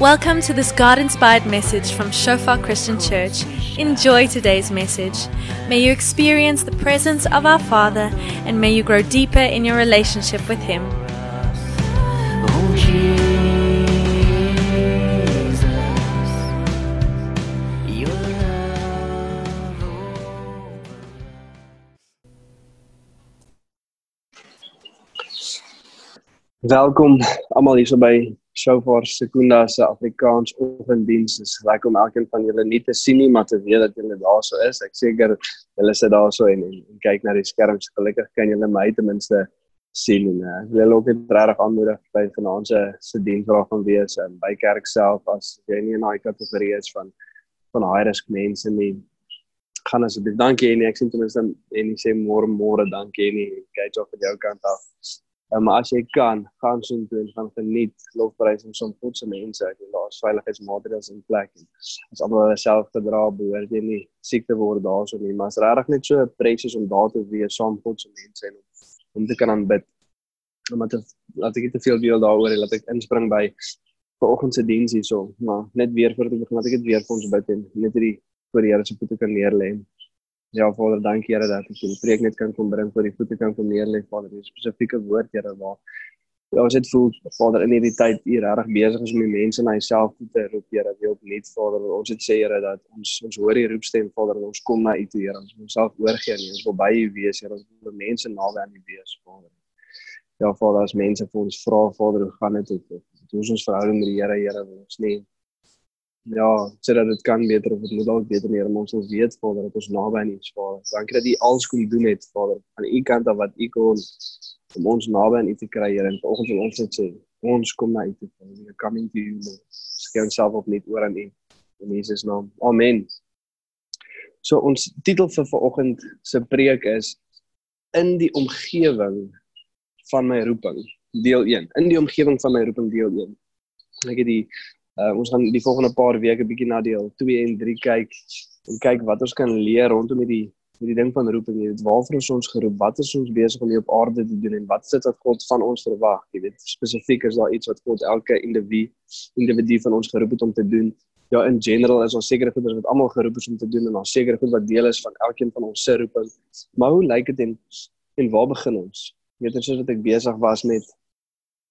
Welcome to this God inspired message from Shofar Christian Church. Enjoy today's message. May you experience the presence of our Father and may you grow deeper in your relationship with Him. Welkom almal hierso by Shofar Sekunda se Afrikaans oggenddiens. Dit is lekker om elkeen van julle nie te sien nie, maar te weet dat julle daarso is. Ek seker julle sit daarso en, en, en kyk na die skerms. Gelukkig kan julle my ten minste sien en uh, ek wil ook net regtig aanmoedig by vanaand se se diens waar gaan wees um, by kerk self as jy nie in daai kategorie is van van high risk mense nie. Gaan asseblief dankie en ek sien ten minste en jy sê môre môre dankie en kyk of van jou kant af. Um, maar as jy kan, gaan so toe en gaan geniet lofprysing som God se mense. Wil daar's veiligheidsmaatreëls in plek en as almal hulle self gedra behoort jy nie siek te word daarso nie, maar is regtig net so presies om daar te wees saam God se mense en om, om te kan aanbid. Omdat ek laat ek nie te veel deel daaroor hê, laat ek inspring by vanoggend se diens hierso, maar net weer te begin, laat ek dit weer vir ons bid en net hierdie voor die Here se voete kan neerlê. Ja Vader, dankie Here dat ek die preek net kan kom bring voor die voete kan kom neerlê Vader, 'n spesifieke woord Here waar Ja, ons het voel Vader in hierdie tyd hier regtig besig is om die mense na Jouself toe te roep, Here, weer opnuut Vader. Ons het sê Here dat ons ons hoor die roepstem Vader en ons kom na U toe, Here. Ons wil onsself oorgee aan U. Ons wil by U wees, Here. Ons wil mense naby aan U wees, Vader. Ja, Vader, as mense vir ons vra, Vader, hoe gaan dit? Hoe is ons verhouding met die Here, Here? Ons nie ja, sê dat dit kan beter of dit moet dalk beter meer, maar ons wil weet Vader dat ons naby aan U is, Vader. Dankie dat U alles kon doen het, Vader, aan U kant af wat U kon om ons naby aan U te kry, Here. En vanoggend wil ons dit sê, ons kom na U toe. We are coming to you, Lord. Skien self op net oor aan U in Jesus naam. Amen. So ons titel vir vanoggend se preek is in die omgewing van my roeping, deel 1. In die omgewing van my roeping deel 1. Ek het die Uh, ons gaan die volgende paar weke bietjie na deel 2 en 3 kyk en kyk wat ons kan leer rondom hierdie hierdie ding van roeping. Jy weet, waarvoor is ons geroep? Wat is ons besig om hier op aarde te doen en wat is dit wat God van ons verwag? Jy weet, spesifiek is daar iets wat God elke individu individu van ons geroep het om te doen. Ja, in general is ons sekere goeders wat almal geroep is om te doen en daar sekere goed wat deel is van elkeen van ons se roeping. Maar hoe lyk dit en en waar begin ons? Jy weet, soos wat ek besig was met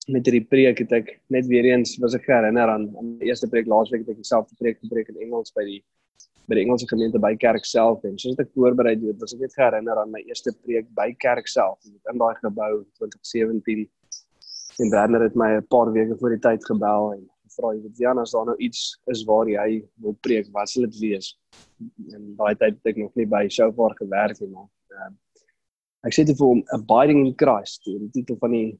met hierdie preek het ek net weer eens was ek herinner aan aan die eerste preek laasweek het ek dieselfde preek gepreek in Engels by die by die Engelse gemeente by kerk self. En soos ek voorberei het was ek net herinner aan my eerste preek by kerk self in daai gebou 2017 en Werner het my 'n paar weke voor die tyd gebel en gevra jy weet Jan as daar nou iets is waar jy wil preek wat sal dit wees? En daai tyd het ek nog nie by Shofar gewerk nie maar uh, ek sê dit vir hom abiding in Christ die titel van die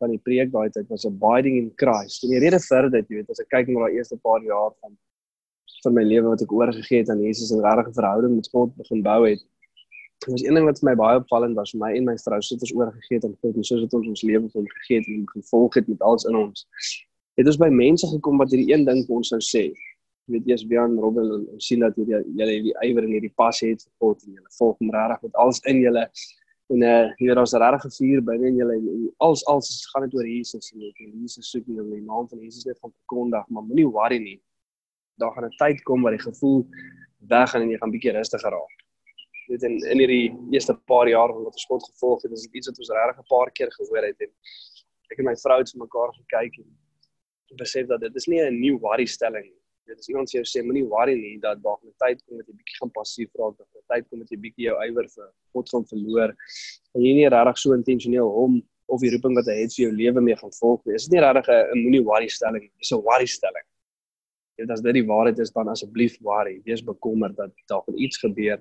van die preek daai tyd was abiding in Christ. En die rede vir dit, jy weet, as ek kyk na daai eerste paar jaar van van my lewe wat ek oorgegee het aan Jesus en regtig 'n verhouding met God begin bou het. Dit was een ding wat vir my baie opvallend was my en my vrou, soos ons oorgegee het aan God en soos dit ons ons lewe vir hom gegee het en gevolg het met alles in ons. Het ons by mense gekom wat hierdie een ding vir ons sou sê. Jy weet, eers Bian Robben en sien dat hierdie julle hierdie ywer en hierdie passie het vir God en julle volg hom regtig met alles in julle en eh uh, hier daar's 'n regte vuur binne in julle en als als gaan dit oor Jesus en net Jesus soek om die naam van Jesus net van verkondig maar moenie worry nie. Daar gaan 'n tyd kom waar die gevoel weg gaan en jy gaan bietjie rustiger raak. Dit in in hierdie eerste paar jaar wat ons God gevolg het is dit iets wat ons regtig 'n paar keer gehoor het. En ek en my vrou het vir mekaar gekyk en besef dat dit is nie 'n nuwe worry stelling nie dit is iemand sê sê moenie worry nie dat daar 'n tyd kom dat jy bietjie gaan passief raak dat 'n tyd kom dat jy bietjie jou ywer vir God gaan verloor. En jy nie regtig so intentioneel hom of die roeping wat hy het vir jou lewe mee gaan volg nie. Is dit nie regtig 'n moenie worry stelling dis 'n worry stelling. Jy weet as dit die waarheid is dan asseblief worry. Wees bekommerd dat daar van iets gebeur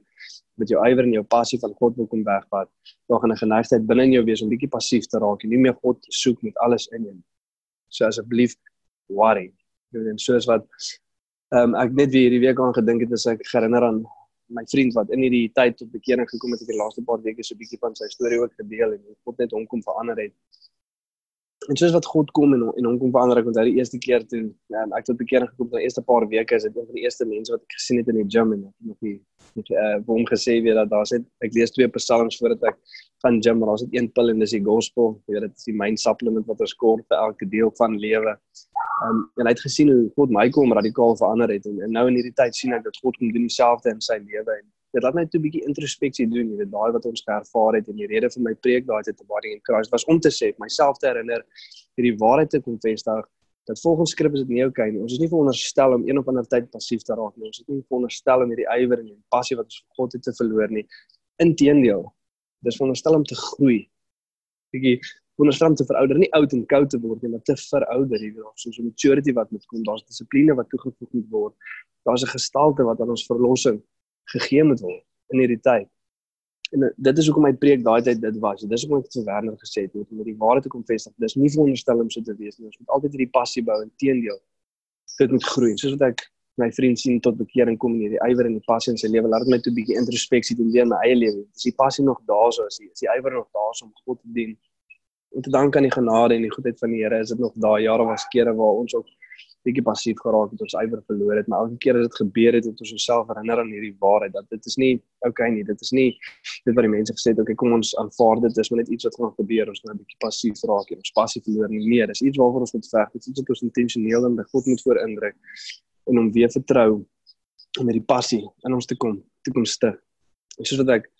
met jou ywer en jou passie van God wil kom wegvat. Daar gaan 'n geneigtheid binne in jou wees om bietjie passief te raak en nie meer God soek met alles in jou so asseblief worry. Jy weet en soos wat Ehm um, ek net weer hierdie week aan gedink het as ek herinner aan my vriend wat in hierdie tyd tot bekering gekom het, ek het die laaste paar weke so 'n bietjie van sy storie ook gedeel en God net hom kom verander het. En soos wat God kom en en hom kom verander, ek onthou die eerste keer toe um, ek tot bekering gekom het, die eerste paar weke is dit een van die eerste mense wat ek gesien het in die gym en ek het nog nie nog uh, hom gesê weer dat daar sit ek lees twee psalms voordat ek gaan gym, maar daar's net een pil en dis die gospel. Jy weet dit is die main supplement wat ons kort vir elke deel van lewe. Um, en hy het gesien hoe God my kom radikaal verander het en, en nou in hierdie tyd sien ek dat God kom doen dieselfde in sy lewe en dit laat my toe 'n bietjie introspeksie doen, jy weet daai wat ons geervaar het en die rede vir my preek daai tyd te Body in Christ was om te sê myself te herinner hierdie waarheid te konfesdag dat volgens skrif is dit nie oukei nie. Ons is nie veronderstel om een of ander tyd passief te raak nie. Ons is nie veronderstel om hierdie ywer en die passie wat ons vir God het te verloor nie. Inteendeel, dis veronderstel om te groei. Bietjie veronderstel om te verouder, nie oud en koud te word nie, maar te verouder, jy weet, soos 'n maturity wat moet kom. Daar's dissipline wat toegevoeg moet word. Daar's 'n gestalte wat aan ons verlossing gegee moet word in hierdie tyd. En eh, dit is hoekom my preek daai tyd dit was. Dis hoekom ek dit vir Werner gesê het om die waarheid te kom vestig. Dis nie veronderstel om so te wees nie. Ons moet altyd hierdie passie bou en teendeel dit moet groei. Soos wat ek my vriend sien tot bekering kom in hierdie ywer en die passie in sy lewe, laat dit my toe 'n bietjie introspeksie doen in my eie lewe. Is die passie nog daar so as die is die ywer nog daar om God te dien? En te dank aan die genade en die goedheid van die Here is dit nog daai jare was kere waar ons ook bietjie passief geraak het, ons ywer verloor het, maar elke keer as dit gebeur het, het ons onsself herinner aan hierdie waarheid dat dit is nie okay nie, dit is nie dit wat die mense gesê het, okay, kom ons aanvaar dit, dis maar net iets wat gaan gebeur, ons moet 'n bietjie passief raak en ons passie verloor nie meer. Dis iets waarvoor ons moet veg, dit is iets wat ons intentioneel en by God moet voor indruk en om weer vertrou om met die passie in ons te kom, te kom stig. En soos wat ek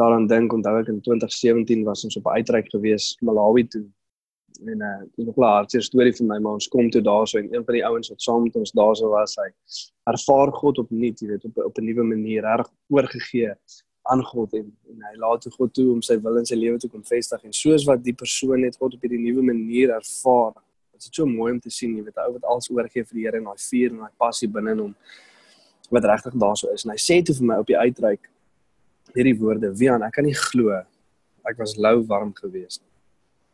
daaraan dink, onthou ek in 2017 was ons op 'n uitreik gewees Malawi toe en uh dis nog 'n hartseer storie vir my maar ons kom toe daarso en een van die ouens wat saam met ons daarso was hy ervaar God opnuut jy weet op op 'n nuwe manier reg oorgegee aan God en en hy laat toe God toe om sy wil in sy lewe te kom vestig en soos wat die persoon net God op hierdie nuwe manier ervaar dit is so mooi om te sien jy weet ou wat alles oorgee vir die Here en daai vuur en daai passie binne in hom wat regtig daarso is en hy sê toe vir my op die uitreik hierdie woorde Wian ek kan nie glo ek was lou warm geweest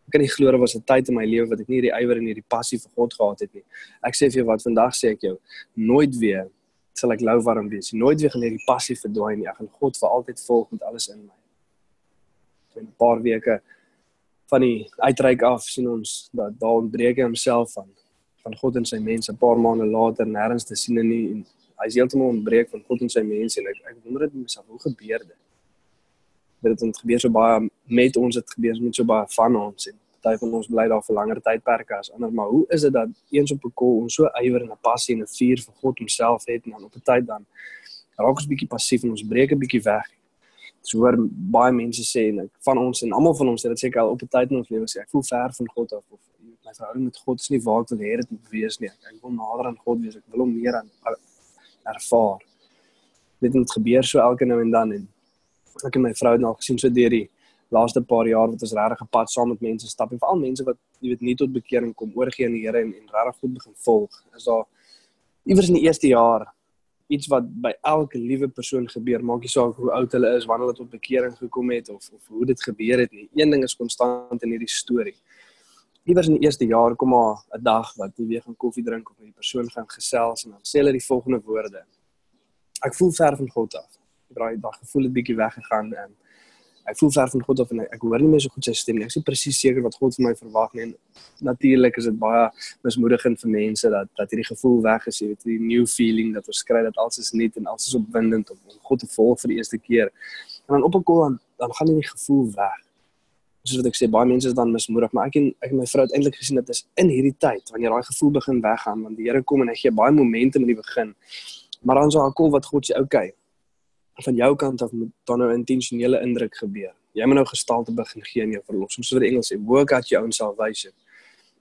Ek kan nie glo daar was 'n tyd in my lewe wat ek nie hierdie ywer en hierdie passie vir God gehad het nie. Ek sê vir jou wat vandag sê ek jou, nooit weer sal ek lou warm wees. Nooit weer gaan hierdie passie verdwyn nie. Ek gaan God vir altyd volg met alles in my. So 'n paar weke van die uitreik af sien ons dat daar ontbreek hy homself van van God en sy mense 'n paar maande later nêrens te sien nie en hy's heeltemal ontbreek van God en sy mense en ek ek wonder dit myself hoe gebeur dit? Dit het gebeur so baie met ons het gebeur met so baie van ons en party van ons bly daar vir langer tydperke as ander maar hoe is dit dat eens op 'n kol ons so ywer en 'n passie en 'n vuur vir God homself het en dan op 'n tyd dan raak ons bietjie passief en ons breek 'n bietjie weg. So hoor baie mense sê en ek van ons en almal van ons het dit seker al op 'n tyd in ons lewe sê ek voel ver van God af of my verhouding met God is nie waar ek wil hê dit moet wees nie. Ek wil nader aan God wees. Ek wil hom meer aan ervaar. Dit het gebeur so elke nou en dan en ek en my vrou het nou gesien so deur die laaste paar jaar wat ons regtig gepad saam met mense stap en veral mense wat jy weet nie tot bekering kom oorgee aan die Here en en regtig goed begin volg. Is daar iewers in die eerste jaar iets wat by elke liewe persoon gebeur, maak nie saak hoe oud hulle is, wanneer hulle tot bekering gekom het of of hoe dit gebeur het nie. Een ding is konstant in hierdie storie. Iewers in die eerste jaar kom maar 'n dag wat jy weer gaan koffie drink of met die persoon gaan gesels en dan sê hulle die volgende woorde. Ek voel ver van God af daai dag gevoel het bietjie weggegaan en ek voel ver van God af en ek, ek hoor nie meer so goed sy stem nie. Ek is nie presies seker wat God vir my verwag nie. Natuurlik is dit baie mismoedigend vir mense dat dat hierdie gevoel weg is, jy weet, die new feeling dat ons kry dat alles is nuut en alles is opwindend om God te volg vir die eerste keer. En dan op 'n kol dan dan gaan hierdie gevoel weg. Soos wat ek sê, baie mense is dan mismoedig, maar ek en ek en my vrou het eintlik gesien dat is in hierdie tyd wanneer daai gevoel begin weggaan, want die Here kom en hy gee baie momentum in die begin. Maar dan so 'n kol wat God sê, "Oké, okay, van jou kant af moet dan nou intentionele indruk gebeur. Jy moet nou gestalte begin gee in jou verlossing. Soos wat die Engels sê, work out your own salvation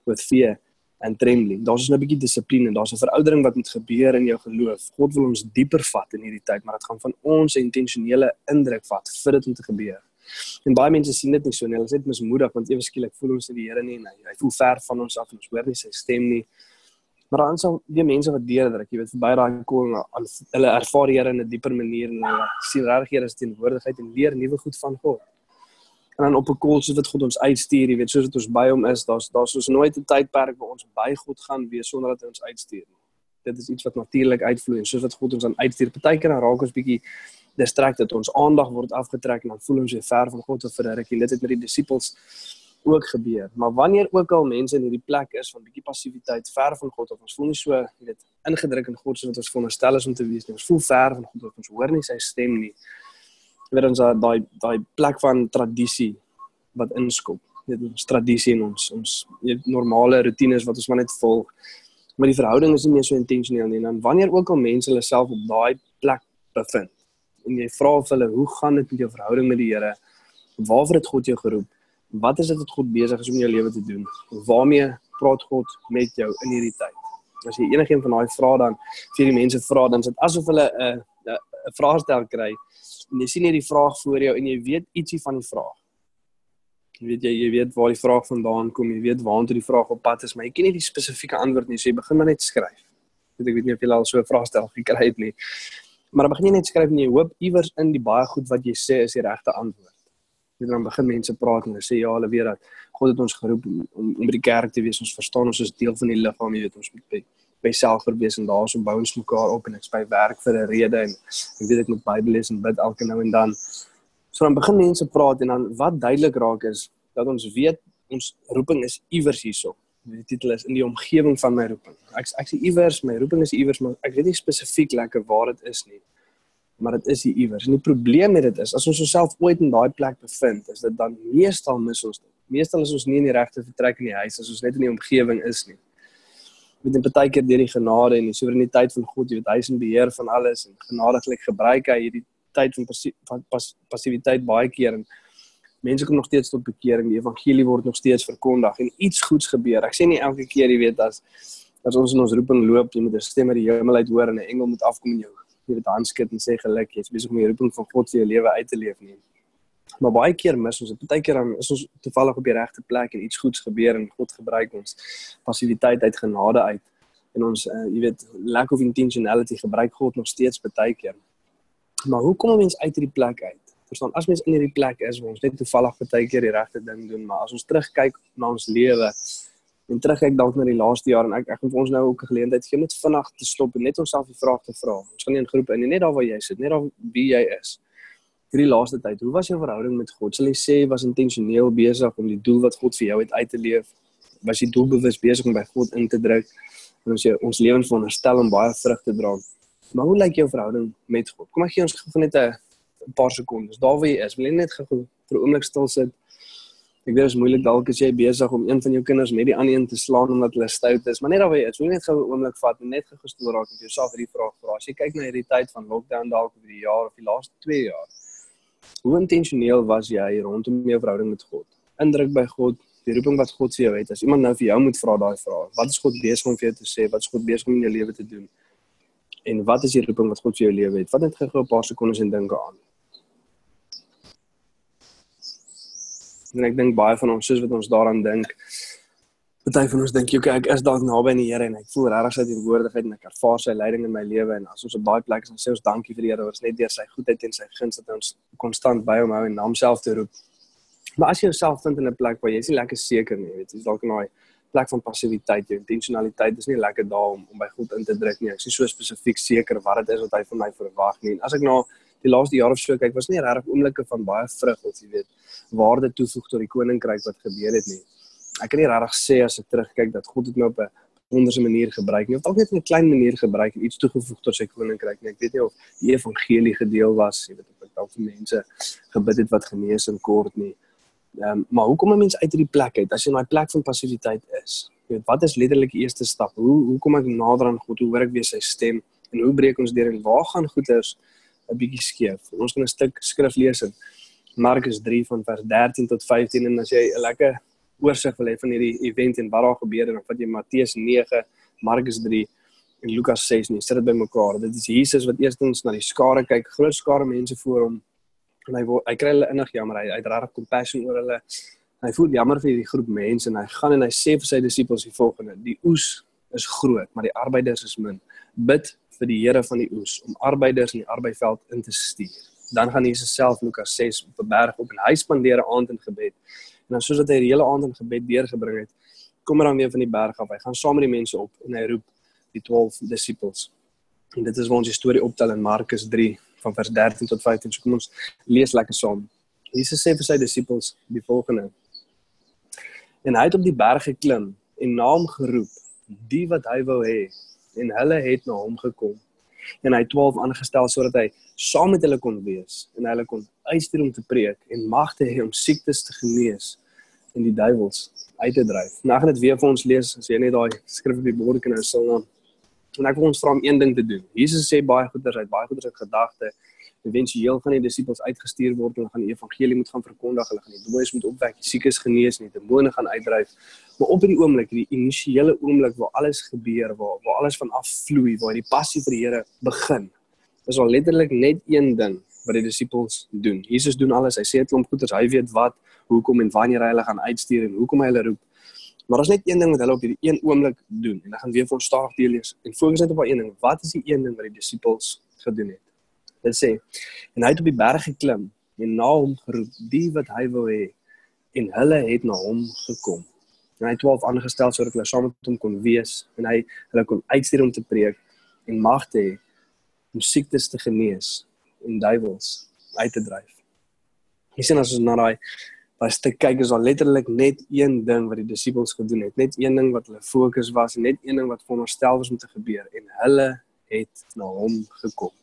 with fear and trembling. Daar's 'n bietjie dissipline, daar's 'n veroudering wat moet gebeur in jou geloof. God wil ons dieper vat in hierdie tyd, maar dit gaan van ons intentionele indruk vat vir dit om te gebeur. En baie mense sien dit nie so nie. Hulle sê dit mismoedig want ewe skielik voel ons nie die Here nie en hy, hy voel ver van ons af en ons hoor nie sy stem nie. Maar dan sal die mense wat deurdruk, jy weet, verby daai koning aan hulle ervaar Here in 'n dieper manier en hulle sien regtig Here se teenwoordigheid en leer nuwe goed van God. En dan op 'n kol soos wat God ons uitstuur, jy weet, soos wat ons by hom is, daar's daar's soos nooit 'n tydperk waar ons by God gaan wees sonder dat hy ons uitstuur nie. Dit is iets wat natuurlik uitvloei en soos wat God ons aan uitstuur, partykeer dan raak ons bietjie distracted, ons aandag word afgetrek en dan voel ons weer ver van God of vir 'n rukkie. Dit het met die disippels ook gebeur. Maar wanneer ook al mense in hierdie plek is van bietjie passiwiteit, ver van God of ons voel nie so, jy weet, ingedruk in God soos wat ons veronderstel is om te wees nie. Ons voel ver van God of ons hoor nie sy stem nie. Jy weet ons daai daai plek van tradisie wat inskop. Dit ons tradisie en ons ons weet, normale rotines wat ons maar net volg. Maar die verhouding is nie meer so intentioneel nie. En dan wanneer ook al mense hulle self op daai plek bevind en jy vra of hulle hoe gaan dit met jou verhouding met die Here? Waarvoor het God jou geroep? Wat is dit wat God besig is om in jou lewe te doen? Waarmee praat God met jou in hierdie tyd? As jy enigiemand van daai vrae dan vir die mense vra, dan is dit asof hulle 'n 'n 'n vraagstel kry en jy sien hierdie vraag voor jou en jy weet ietsie van die vraag. Jy weet jy jy weet waar die vraag vandaan kom, jy weet waartoe die vraag op pad is, maar jy ken nie die spesifieke antwoord nie, so jy begin maar net skryf. Weet ek weet nie of jy al so 'n vraagstel gekry het nie. Maar begin jy net skryf en jy hoop iewers in die baie goed wat jy sê is die regte antwoord. Jy dan begin mense praat en hulle sê ja, hulle weet dat God het ons geroep om om, om by die kerk te wees. Ons verstaan ons is deel van die liggaam, jy weet ons moet by by selfverwees en daarso bou ons mekaar op en ek's by werk vir 'n rede en ek weet ek moet Bybel lees en bid elke nou en dan. So dan begin mense praat en dan wat duidelik raak is dat ons weet ons roeping is iewers hierso. Die titel is in die omgewing van my roeping. Ek ek sê iewers, my roeping is iewers, maar ek weet nie spesifiek lekker waar dit is nie. Maar dit is hier iewers. En die probleem met dit is as ons onsself ooit in daai plek bevind, is dit dan meestal mis ons dit. Meestal is ons nie in die regte vertrek in die huis as ons net in die omgewing is nie met 'n baie keer deur die genade en die soewereiniteit van God, jy weet hy is in beheer van alles en genadiglik gebruik hy hierdie tyd van passie, van pas, passiwiteit baie keer en mense kom nog steeds tot bekering, die evangelie word nog steeds verkondig en iets goeds gebeur. Ek sê nie elke keer jy weet as as ons in ons roeping loop, jy moet 'n stem uit die hemel uit hoor en 'n engel moet afkom en jou jy weet handskud en sê geluk, jy's besig om die roeping van God vir jou lewe uit te leef nie. Maar baie keer mis ons dit. Baie keer dan is ons toevallig op die regte plek en iets goeds gebeur en God gebruik ons passiwiteit uit genade uit. En ons uh, jy weet lack of intentionality gebruik God nog steeds baie keer. Maar hoe kom 'n mens uit hierdie plek uit? Verstaan, as mens in hierdie plek is waar ons net toevallig baie keer die regte ding doen, maar as ons terugkyk na ons lewe en terugkyk dalk na die laaste jaar en ek ek gaan vir ons nou ook 'n geleentheid gee om net vinnig te stop en net onsself die vraag te vra. Ons gaan nie in groepe in, net daar waar jy sit, net daar wie jy is hierdie laaste tyd, hoe was jou verhouding met God? Sal jy sê jy was intentioneel besig om die doel wat God vir jou het uit te leef? Was jy doelbewus besig om by God in te druk? En ons ons lewens veronderstel om baie vrug te dra. Maar hoe lyk jou verhouding met God? Kom ek gee ons gou net 'n paar sekondes. Daar waar jy is, wil jy net gou vir 'n oomblik stil sit? Ek weet dit is moeilik dalk as jy besig om een van jou kinders met die ander een te slaan omdat hulle stout is, maar net daar waar jy is, jy net gou 'n oomblik vat en net gou gestoel raak en jouself hierdie vraag vra. As jy kyk na hierdie tyd van lockdown dalk oor die jaar of die laaste 2 jaar, Hoe intentioneel was jy rondom jou verhouding met God? Indruk by God, die roeping wat God vir jou het. As iemand nou vir jou moet vra daai vraag, wat is God besig om vir jou te sê? Wat is God besig om in jou lewe te doen? En wat is die roeping wat God vir jou lewe het? Wat net gou 'n paar sekondes en dink aan. En ek dink baie van ons soos wat ons daaraan dink, Party van ons dink okay, ek is dalk naby aan die Here en ek voel regtig sy teenwoordigheid en ek ervaar sy leiding in my lewe en as ons op daai plek is dan sê ons dankie vir die Here wat net deur sy goedheid en sy guns dat ons konstant by hom hou en na homself te roep. Maar as jy jouself vind in 'n plek waar jy is nie lekker seker nie, weet jy, dalk in daai plek van passiwiteit, jou intentionaliteit is nie lekker daar om om by God in te druk nie. Ek is nie so spesifiek seker wat dit is wat hy van my verwag nie. En as ek na die laaste jaar of so kyk, was nie regtig oomblikke van baie vrug of jy weet, waarde toevoeg tot die koninkryk wat gebeur het nie ek kan nie regtig sê as ek terugkyk dat God dit my op 'n wonderse manier gebruik nie. Of dalk net 'n klein manier gebruik en iets toegevoeg tot sy koninkryk nie. Ek weet nie of die evangelie gedeel was, jy weet of ek dalk vir mense gebid het wat genees en kort nie. Ehm um, maar hoe kom 'n mens uit hierdie plek uit as jy in daai plek van passiwiteit is? Jy weet wat is letterlik die eerste stap? Hoe hoe kom ek nader aan God? Hoe hoor ek weer sy stem? En hoe breek ons deur en waar gaan goeders 'n bietjie skeef? Ons gaan 'n stuk skrif lees in Markus 3 van vers 13 tot 15 en as jy 'n lekker oorsig wil hê van hierdie event en wat daar gebeur en dan vat jy Matteus 9, Markus 3 en Lukas 6 nie. Sit dit bymekaar. Dit is Jesus wat eerstens na die skare kyk, groot skare mense voor hom. En hy word, hy kry hulle innig jammer. Hy het regtig compassion oor hulle. Hy voel jammer vir hierdie groep mense en hy gaan en hy sê vir sy disippels die volgende: Die oes is groot, maar die arbeiders is min. Bid vir die Here van die oes om arbeiders in die arbeidsveld in te stuur. Dan gaan Jesus self Lukas 6 op 'n berg op en hy spandeer 'n aand in gebed. En dan soos dat hy die hele aand in gebed deurgebring het, kom hy dan weer van die berg af. Hy gaan saam met die mense op en hy roep die 12 disippels. En dit is waar ons die storie optel in Markus 3 van vers 13 tot 15. So kom ons lees lekker saam. Jesus sê vir sy disippels die volgende: En hy het op die berg geklim en na hom geroep, die wat hy wou hê, en hulle het na hom gekom. En hy het 12 aangestel sodat hy saam met hulle kon wees en hulle kon uitstuur om te preek en magte hê om siektes te genees en die duiwels uit te dryf. Nou gaan dit weer vir ons lees as jy net daai skrif op die bord kan nou sal naam. En ek wil ons vra om een ding te doen. Jesus sê baie goeders uit baie goeders uit gedagte. Eventueel gaan die disippels uitgestuur word en hulle gaan die evangelie moet gaan verkondig, hulle gaan die dooies moet opwek, die siekes genees en die demone gaan uitdryf. Maar op hierdie oomblik, die initiële oomblik waar alles gebeur, waar waar alles van afvloei, waar die passie vir die Here begin. Is al letterlik net een ding wat die disippels doen. Jesus doen alles. Hy sê 'n klomp goeders. Hy weet wat, hoekom en wanneer hy hulle gaan uitstuur en hoekom hy hulle roep. Maar daar's net een ding wat hulle op hierdie een oomblik doen en ek gaan weer vir ons stadig deel lees en fokus net op daai een ding. Wat is die een ding wat die disippels gedoen het? Dit sê en hy het op die berg geklim en na hom geroep die wat hy wou hê en hulle het na hom gekom. En hy het 12 aangestel sodat hulle saam met hom kon wees en hy hulle kon uitstuur om te preek en mag te hê om siektes te genees en duiwels uit te dryf. Jy sien as ons na daai daai stuk kyk is daar letterlik net een ding wat die disippels gedoen het, net een ding wat hulle fokus was en net een ding wat veronderstel was om te gebeur en hulle het na hom gekom.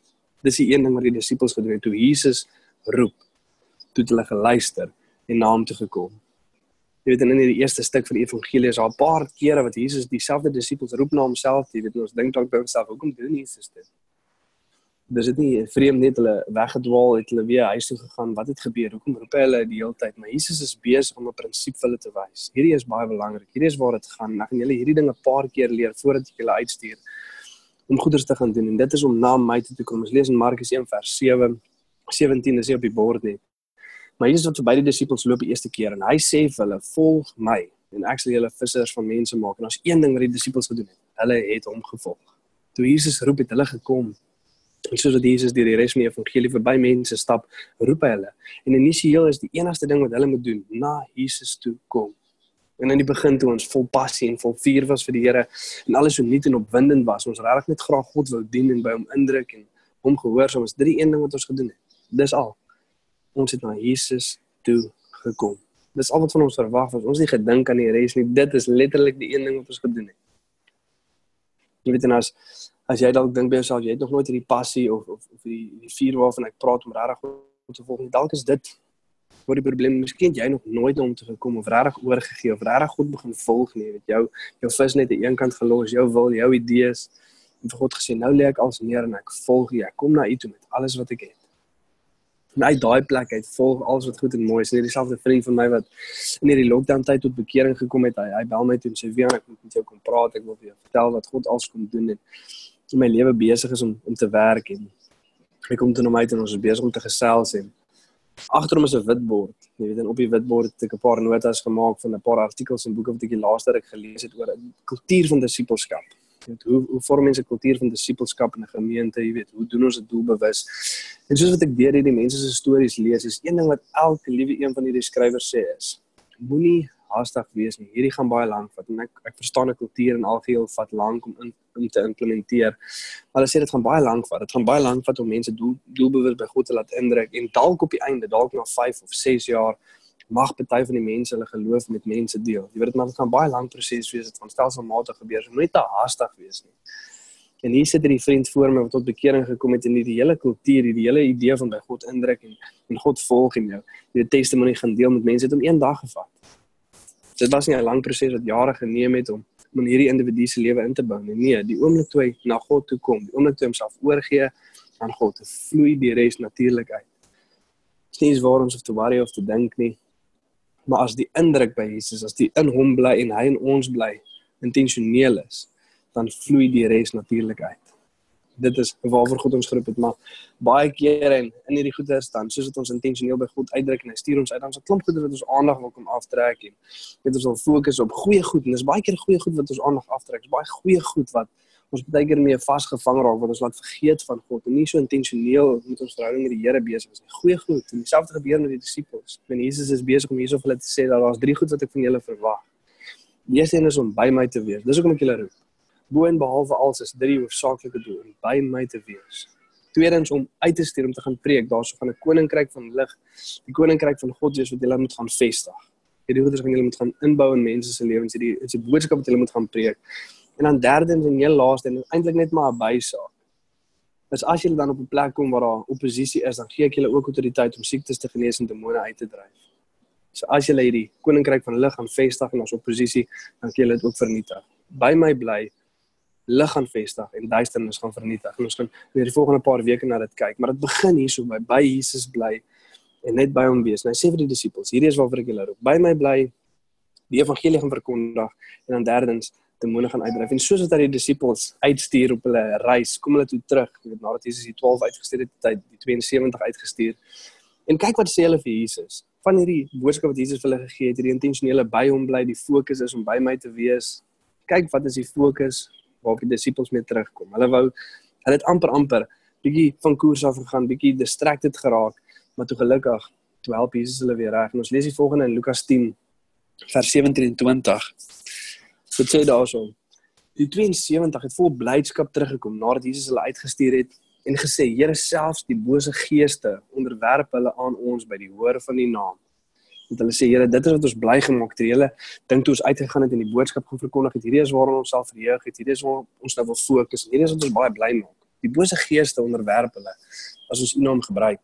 Dis die een ding wat die disippels gedoen het toe Jesus roep. Toe hulle geluister en na hom toe gekom. Jy weet in die eerste stuk van die evangelie is daar 'n paar kere wat Jesus dieselfde disippels roep na homself, jy weet ons dink dalk by homself, hoekom doen Jesus dit? Dis dit nie vreemd net hulle weggedwaal het, hulle weer huis toe gegaan. Wat het gebeur? Hoekom roep hy hulle die hele tyd? Maar Jesus is besig om 'n prinsip vir hulle te wys. Hierdie is baie belangrik. Hierdie is waar dit gaan. Ek gaan julle hierdie ding 'n paar keer leer voordat ek julle uitstuur om goeders te gaan doen en dit is om na my toe te kom. Ons lees in Markus 1 vers 7 17 is hier op die bord net. Maar Jesus het verby die disippels loop die eerste keer en hy sê vir hulle: "Volg my en ek sal julle vissers van mense maak." En daar's een ding wat die disippels gedoen het. Hulle het hom gevolg. Toe Jesus roep het hulle gekom En soos wat Jesus deur die res van die evangelie verby mense stap, roep hy hulle. En initieel is die enigste ding wat hulle moet doen, na Jesus toe kom. En in die begin toe ons vol passie en vol vuur was vir die Here en alles so nuut en opwindend was, ons regtig net graag God wou dien en by hom indruk en hom gehoorsaam is drie een ding wat ons gedoen het. Dis al. Ons het na Jesus toe gekom. Dis al wat van ons verwag was. Ons het nie gedink aan die res nie. Dit is letterlik die een ding wat ons gedoen het. Jy weet en as as jy dalk dink by jouself jy het nog nooit hierdie passie of of of die die vuur waarvan ek praat om regtig om te volg nie. Dalk is dit waar die probleem miskien jy nog nooit om te gekom of regtig oorgegee of regtig God begin volg nie. Weet jou jou vis net aan een kant gelos, jou wil, jou idees en vir God gesê nou lê ek als neer en ek volg U. Ek kom na U toe met alles wat ek het. En uit daai plek uit volg alles wat goed en mooi is. Net dieselfde vriend van my wat in hierdie lockdown tyd tot bekering gekom het. Hy hy bel my toe en sê: "Wie ek moet met jou kom praat. Ek wil vir jou vertel wat God als kom doen en my lewe besig is om om te werk en ek kom toe na my toe en ons is besig om te gesels en agter hom is 'n witbord. Jy weet en op die witbord het ek 'n paar notas gemaak van 'n paar artikels en boeke wat ek die laaste ruk gelees het oor 'n kultuur van disippelskap. Jy weet hoe hoe vorm mense 'n kultuur van disippelskap in 'n gemeente, jy weet, hoe doen ons dit doelbewus? En soos wat ek deur hierdie mense se stories lees, is een ding wat elke liewe een van hierdie skrywers sê is: Moenie haastig wees nie. Hierdie gaan baie lank vat en ek ek verstaan 'n kultuur en algeheel vat lank om in om te implementeer. Maar hulle sê dit gaan baie lank vat. Dit gaan baie lank vat om mense doel doelbewus by God te laat indruk en dalk op die einde, dalk na 5 of 6 jaar mag party van die mense hulle geloof met mense deel. Jy weet dit maar dit gaan baie lank proses wees. Dit gaan stelselmatig gebeur. So nooit te haastig wees nie. En hier sit hierdie vriend voor my wat tot bekering gekom het in hierdie hele kultuur, hierdie hele idee van by God indruk en en God volg en jou. Die testimonie gaan deel met mense het om een dag gevat. Dit was nie 'n lang proses wat jare geneem het om om hierdie individu se lewe in te bou nie. Nee, die oomblik toe hy na God toe kom, die oomblik toe hy homself oorgee aan God, te vloei die res natuurlik uit. Dit is nie waar ons of te worry of te dink nie. Maar as die indruk by Jesus, as die in hom bly en hy in ons bly, intentioneel is, dan vloei die res natuurlik uit dit is waarvoor God ons geroep het maar baie kere in in hierdie goeie stand soos dit ons intentioneel by God uitdruk en hy stuur ons uit dan is 'n klomp goeie wat ons aandag wil kom aftrek en weet ons wil fokus op goeie goed en dis baie keer goeie goed wat ons aandag aftrek dis baie goeie goed wat ons baie keer mee vasgevang raak wat ons laat vergeet van God en nie so intentioneel met ons verhouding met die Here besig is nie. Goeie goed en dieselfde gebeur met die disippels. En Jesus is besig om hierso vir hulle te sê dat daar's drie goed wat ek van julle verwag. Die eerste een is om by my te wees. Dis hoekom ek julle roep bo en behalwe alles is drie hoofsaaklike doel om by my te wees. Tweedens om uit te stuur om te gaan preek daarso van 'n koninkryk van lig, die koninkryk van God Jesus wat julle moet gaan vestig. Hierdie goeders gaan julle moet gaan inbou in mense se lewens, hierdie is die boodskap wat julle moet gaan preek. En dan derdens en heel laaste en eintlik net maar 'n bysaak. Is as julle dan op 'n plek kom waar daar oppositie is, dan gee ek julle ook autoriteit om siektes te genees en demone uit te dryf. So as julle hierdie koninkryk van lig gaan vestig en ons oppositie, dan kan julle dit ook vernietig. By my bly lig gaan vestig en duisternis gaan vernietig. En ons gaan weer die volgende paar weke na dit kyk, maar dit begin hierso by by Jesus bly en net by hom wees. Nou sê vir die disippels, hierdie is waarvoor ek julle roep. By my bly, die evangelie gaan verkondig en dan derdens demone gaan uitdryf. En soos wat die disippels uitstuur op hulle reis, kom hulle toe terug, jy weet nadat Jesus die 12 uitgestuur het, het hy die 72 uitgestuur. En kyk wat sê hulle vir Jesus. Van hierdie boodskap wat Jesus vir hulle gegee het, hierdie intentionele by hom bly, die fokus is om by my te wees. Kyk wat is die fokus waarop die disippels mee terugkom. Hulle wou hulle het amper amper bietjie van koers af gegaan, bietjie distracted geraak maar toe gelukkig toe help Jesus hulle weer reg. En ons lees die volgende in Lukas 10 vers 27. Dit sê daarso: Die 72 het vol blydskap teruggekom nadat Jesus hulle uitgestuur het en gesê: "Here, selfs die bose geeste onderwerp hulle aan ons by die hoor van die naam." Want hulle sê: "Here, dit is wat ons bly gemaak het. Julle dink toe ons uitgegaan het en die boodskap gaan verkondig het. Hierdie is waarop ons self verheug het. Hierdie is waar ons nou wil fokus. Hierdie is wat ons baie bly maak. Die bose geeste onderwerp hulle as ons U naam gebruik."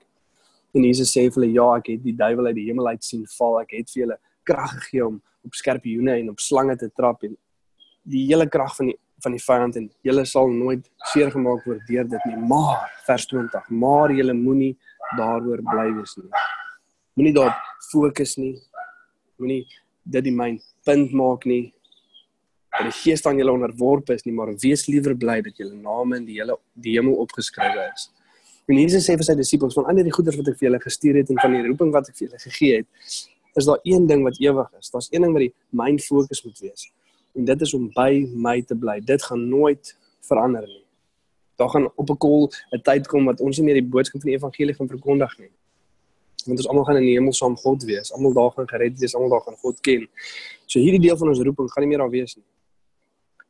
En Jesus sê vir hulle, ja, ek het die duiwel uit die hemel uit sien val. Ek het vir julle krag gegee om op skorpioene en op slange te trap en die hele krag van die van die vyand en julle sal nooit seer gemaak word deur dit nie. Maar vers 20, maar julle moenie daaroor bly wees nie. Moenie daarop fokus nie. Moenie dit die myn punt maak nie. Dat die gees aan julle onderworpe is nie, maar wees liewer bly dat julle name in die hele die hemel opgeskrywe is. En Jesus sê vir sy disippels van al die goeders wat ek vir julle gestuur het en van die roeping wat ek vir julle gegee het, is daar een ding wat ewig is. Daar's een ding wat die myn fokus moet wees. En dit is om by my te bly. Dit gaan nooit verander nie. Daar gaan op 'n kol 'n tyd kom wat ons nie meer die boodskap van die evangelie gaan verkondig nie. Want ons almal gaan in die hemel saam God wees. Almal daar gaan gered wees, almal daar gaan God ken. So hierdie deel van ons roeping gaan nie meer daar wees nie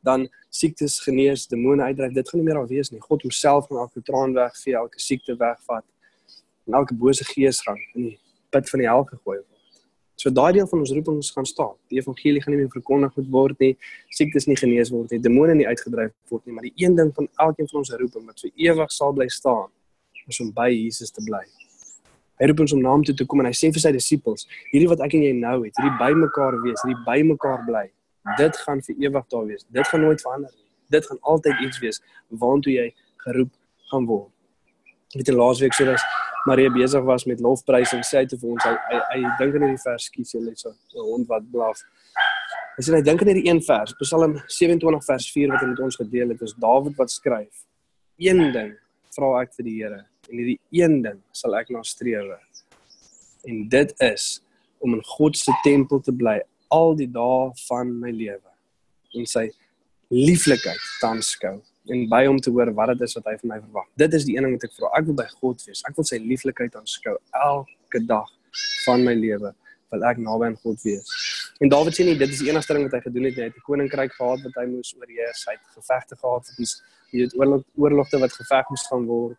dan siektes genees, demone uitdryf. Dit gaan nie meer daar wees nie. God homself gaan elke traan wegvee, elke siekte wegvat. En elke bose gees gaan in die put van die hel gegooi word. So daai deel van ons roeping gaan staan. Die evangelie gaan nie meer verkondig word nie. Siektes nie genees word nie, demone nie uitgedryf word nie, maar die een ding van elkeen van ons roeping wat vir ewig sal bly staan, is om by Jesus te bly. Hy roep ons om na hom toe te kom en hy sê vir sy disippels, hierdie wat ek en jy nou het, hierdie by mekaar wees, hierdie by mekaar bly, dit gaan vir ewig daar wees. Dit gaan nooit verander nie. Dit gaan altyd iets wees waartoe jy geroep gaan word. Ek het laasweek sê dat Maria besig was met lofprys en sê hy te vir ons hy hy, hy dink in hierdie vers skiet jy net so 'n hond wat blaf. Hy sê hy dink in hierdie een vers, Psalm 27 vers 4 wat hy met ons gedeel het, is Dawid wat skryf. Een ding vra ek vir die Here en hierdie een ding sal ek nastreef. En dit is om in God se tempel te bly al die dae van my lewe en sy lieflikheid te aanskou en by hom te hoor wat dit is wat hy van my verwag. Dit is die een ding wat ek vra. Ek wil by God wees. Ek wil sy lieflikheid aanskou elke dag van my lewe wil ek naby aan God wees. En Dawid sê nie dit is die enigste ding wat hy gedoen het nie. Hy het 'n koninkryk gehad wat hy moes oorheers. Hy het gevegte gehad vir die jy het oorlog oorlogte wat geveg moes gaan word.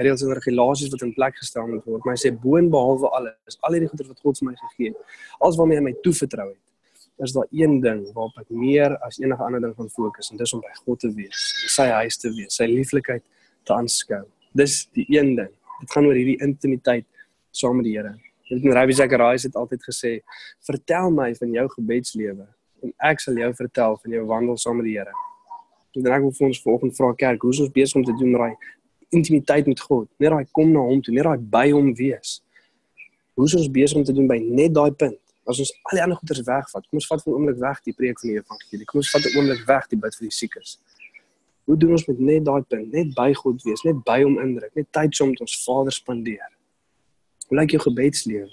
Reëls en regulasies wat in plek gestel moet word. Maar hy sê boonbehalwe alles, al hierdie goeder wat God vir my gegee het, alles waarmee hy my toevertrou het, is daar een ding waarop ek meer as enige ander ding gaan fokus en dis om by God te wees, sy huis te wees, sy lieflikheid te aanskou. Dis die een ding. Dit gaan oor hierdie intimiteit saam met die Here. Dit het Rabbi Zacharias het altyd gesê, "Vertel my van jou gebedslewe en ek sal jou vertel van jou wandel saam met die Here." En dan ek wil vir ons vanoggend vra kerk, hoe is ons besig om te doen met daai intimiteit met God? Net daai kom na hom toe, net daai by hom wees. Hoe is ons besig om te doen by net daai punt? as ons al die ander goeders wegvat, kom ons vat vir 'n oomblik weg die preek van die evangelie. Kom ons vat 'n oomblik weg die bid vir die siekes. Hoe doen ons met net daai punt, net by God wees, net by hom indruk, net tyd saam met ons Vader spandeer? Hoe lyk jou gebedslewe?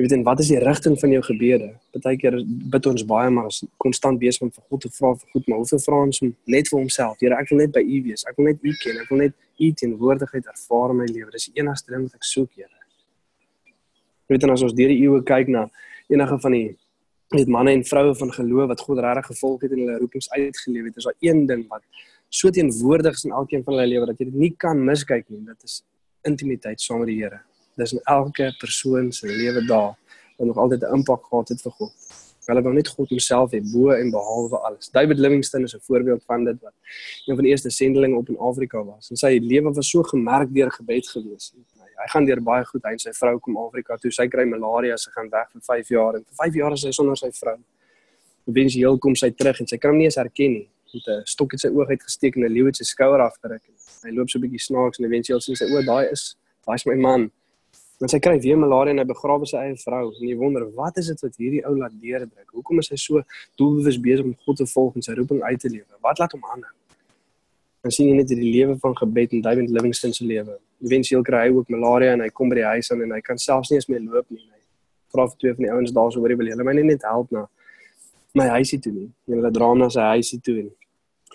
Jy weet en wat is die rigting van jou gebede? Partykeer bid ons baie maar as konstant besig om vir God te vra vir goed, maar hoeveel vra ons om net vir homself? Here, ek wil net by U wees. Ek wil net U ken. Ek wil net U teenwoordigheid ervaar in my lewe. Dis die enigste ding wat ek soek, Here weet en as ons deur die eeue kyk na enige van die weet manne en vroue van geloof wat God regtig gevolg het en hulle roepings uitgeleef het, is daar een ding wat so teenwoordig is in elkeen van hulle lewe dat jy dit nie kan miskyk nie. Dit is intimiteit saam met die Here. Dis in elke persoon se lewe daar wat nog altyd 'n impak gehad het vir God. Hulle wou net God homself hê bo en behalwe alles. David Livingstone is 'n voorbeeld van dit wat een van die eerste sendelinge op in Afrika was. En sy lewe was so gemerk deur gebed gewees. Hy gaan deur baie goed. Hy en sy vrou kom Afrika toe. Sy kry malaria, sy gaan weg vir 5 jaar en vir 5 jaar is sy sonder sy vrou. Eventueel kom sy terug en sy kan hom nie eens herken nie. Met 'n stok het sy oog uitgesteek en 'n leeu het sy skouer afgeruk. Hy loop so 'n bietjie snaaks en eventueel sien sy o, daai is daai is my man. En sy kry weer malaria en hy begrawe sy eie vrou. En jy wonder, wat is dit wat hierdie ou laat deurdruk? Hoekom is hy so doelbewus besig om God te volg en sy roeping uit te lewe? Wat laat hom aanhou? Dan sien jy net die lewe van gebed en David Livingstone se lewe. Eventueel kry hy ook malaria en hy kom by die huis aan en hy kan selfs nie eens meer loop nie. Hy vra vir twee van die ouens daar so oor die wil hulle my net help na my huisie toe nie. Hulle dra hom na sy huisie toe en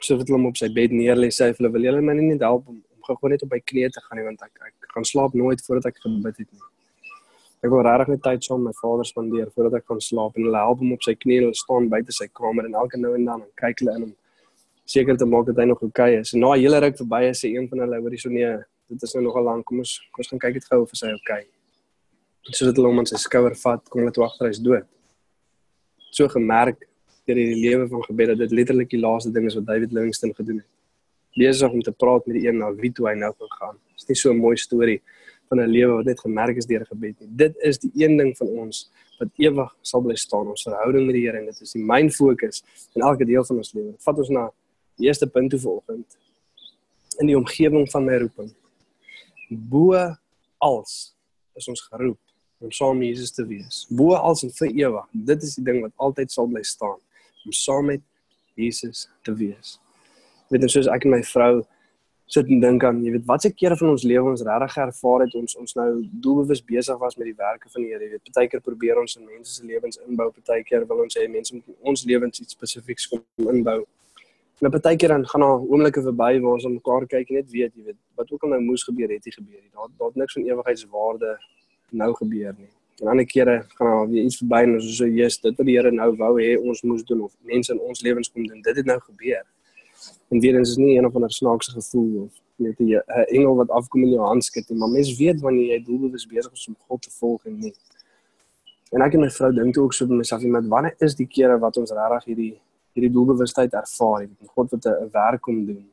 so het hulle hom op sy bed neer lê sê hulle wil hulle my net help om, om gou net op my knieë te gaan nie want ek ek gaan slaap nooit voordat ek gebid het nie. Ek wil regtig net tyd saam met my vader spandeer voordat ek gaan slaap en hulle help hom op sy knieë hulle staan buite sy kamer en elke nou en dan en kyk hulle in hom seker te maak dat hy nog oukei okay is. En na 'n hele ruk verby is sê een van hulle hoor hierso nee, dit is nou nogal lank. Kom ons kom ons gaan kyk dit gou of hy oukei. Okay. Sodat hulle hom aan sy skouer vat, kom hulle toe agter hy's dood. So gemerk deur die lewe van gebed dat dit letterlik die laaste ding is wat David Livingstone gedoen het. Besig om te praat met die een na wie toe hy nou gaan. Dit is nie so 'n mooi storie van 'n lewe wat net gemerk is deur gebed nie. Dit is die een ding van ons wat ewig sal bly staan, ons verhouding met die Here en dit is die myn fokus in elke deel van ons lewe. Dit vat ons na die eerste punt toe vanoggend in die omgewing van my roeping. Bo als is ons geroep om saam met Jesus te wees. Bo als en vir ewig. Dit is die ding wat altyd sal bly staan om saam met Jesus te wees. Weet jy soos ek en my vrou sit en dink aan, jy weet, watse kere van ons lewe ons regtig ervaar het ons ons nou doelbewus besig was met die werke van die Here. Jy weet, baie keer probeer ons in mense se lewens inbou, baie keer wil ons hê mense moet in ons lewens iets spesifieks kom inbou. En baie keer dan gaan daar oomblikke verby waar ons aan mekaar kyk en net weet, jy weet, wat ook al nou moes gebeur het, het gebeur. Daar daar niks van ewigheidswaarde nou gebeur nie. En ander kere gaan daar weer iets verby en ons sê, "Jesus, dit wat die Here nou wou hê ons moes doen of mense in ons lewens kom doen, dit het nou gebeur." En weer is nie een of ander snaakse gevoel of net 'n engel wat afkom in jou hand skud nie, maar mens weet wanneer jy doelbewus besig is om God te volg en nie. En ek en my vrou dink ook so by myself, met wanneer is die kere wat ons regtig hierdie hierdie doelbewustheid ervaar, jy weet, God wat 'n werk kom doen.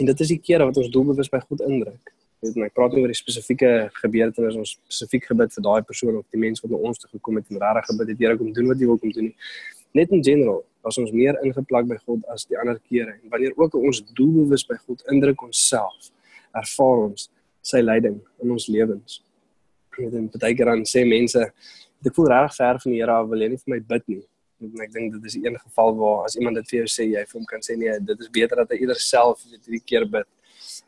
En dit is die kere wat ons doelbewus by God indruk. Jy weet, ek praat oor die spesifieke gebeurtenisse, ons spesifiek gebid vir daai persoon of die mens wat na ons toe gekom het en regtig gebid het, Here kom doen wat jy wil kom doen nie. Net in general, was ons meer ingeplak by God as die ander kere. En wanneer ook ons doelbewus by God indruk onsself, ervaar ons sy leiding in ons lewens. En baie keer dan sê mense, ek voel reg ver van die Here af, wil jy nie vir my bid nie? En ek dink dit is een geval waar as iemand dit vir jou sê, jy vir hom kan sê nee, dit is beter dat hy eerder self weet hierdie keer bid.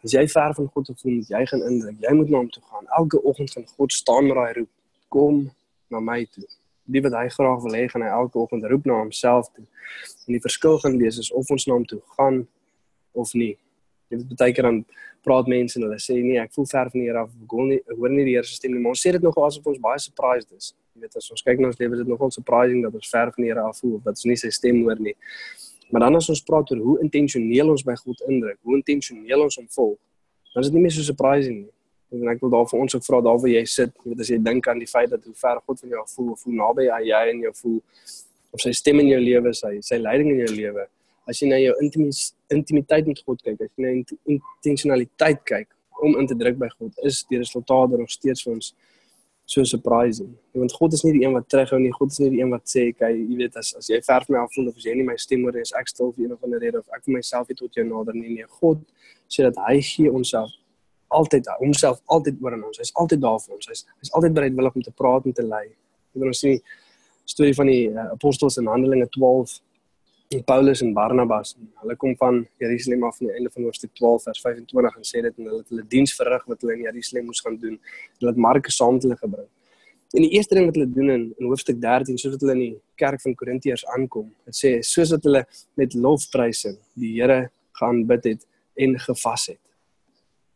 As jy ver van God af voel, jy gaan indruk, jy moet na hom toe gaan. Elke oggend gaan God staan met daai roep, kom na my toe die wat hy graag wil hê gaan hy elke oggend roep na homself toe. En die verskil gaan wees is of ons na hom toe gaan of nie. Jy weet baie keer dan praat mense en hulle sê nee, ek voel ver van die Here af. Ek hoor nie ek hoor nie die Here se stem nie. Maar ons sê dit nogal asof ons baie surprised is. Jy weet as ons kyk na ons lewe is dit nogal surprising dat ons ver van die Here af voel of dat ons nie sy stem hoor nie. Maar dan as ons praat oor hoe intentioneel ons by God indruk, hoe intentioneel ons hom volg, dan is dit nie meer so surprising nie. En ek wil daar vir ons ook vra daar waar jy sit, weet as jy dink aan die feit dat hoe ver God van jou voel of hoe naby hy jy en jou voel of sy stem in jou lewe is, sy sy leiding in jou lewe. As jy na jou intimiteit met God kyk, as jy na intentionaliteit kyk om in te druk by God, is die resultate nog steeds vir ons so surprising. Want God is nie die een wat terughou nie, God is nie die een wat sê, "Kyk, jy weet as as jy ver van my af voel of as jy nie my stem hoor nie, is ek stil vir een of ander rede of ek vir myself het tot jou nader nie." Nee, God sê dat hy gee onsself altyd homself altyd oor aan ons. Hy's altyd daar vir ons. Hy's hy's altyd bereidwillig om te praat en te lei. Wanneer ons sien die storie van die uh, apostels in Handelinge 12 en Paulus en Barnabas, hulle kom van Jerusalem af aan die einde van hoofstuk 12 vers 25 en sê dit en hulle het hulle diens verrig wat hulle in Jerusalem moes gaan doen. Hulle het Markus saam met hulle gebring. En die eerste ding wat hulle doen in, in hoofstuk 13 soos wat hulle in die kerk van Korintiërs aankom, dit sê soos dat hulle met lofpryse die Here geaanbid het en gevas het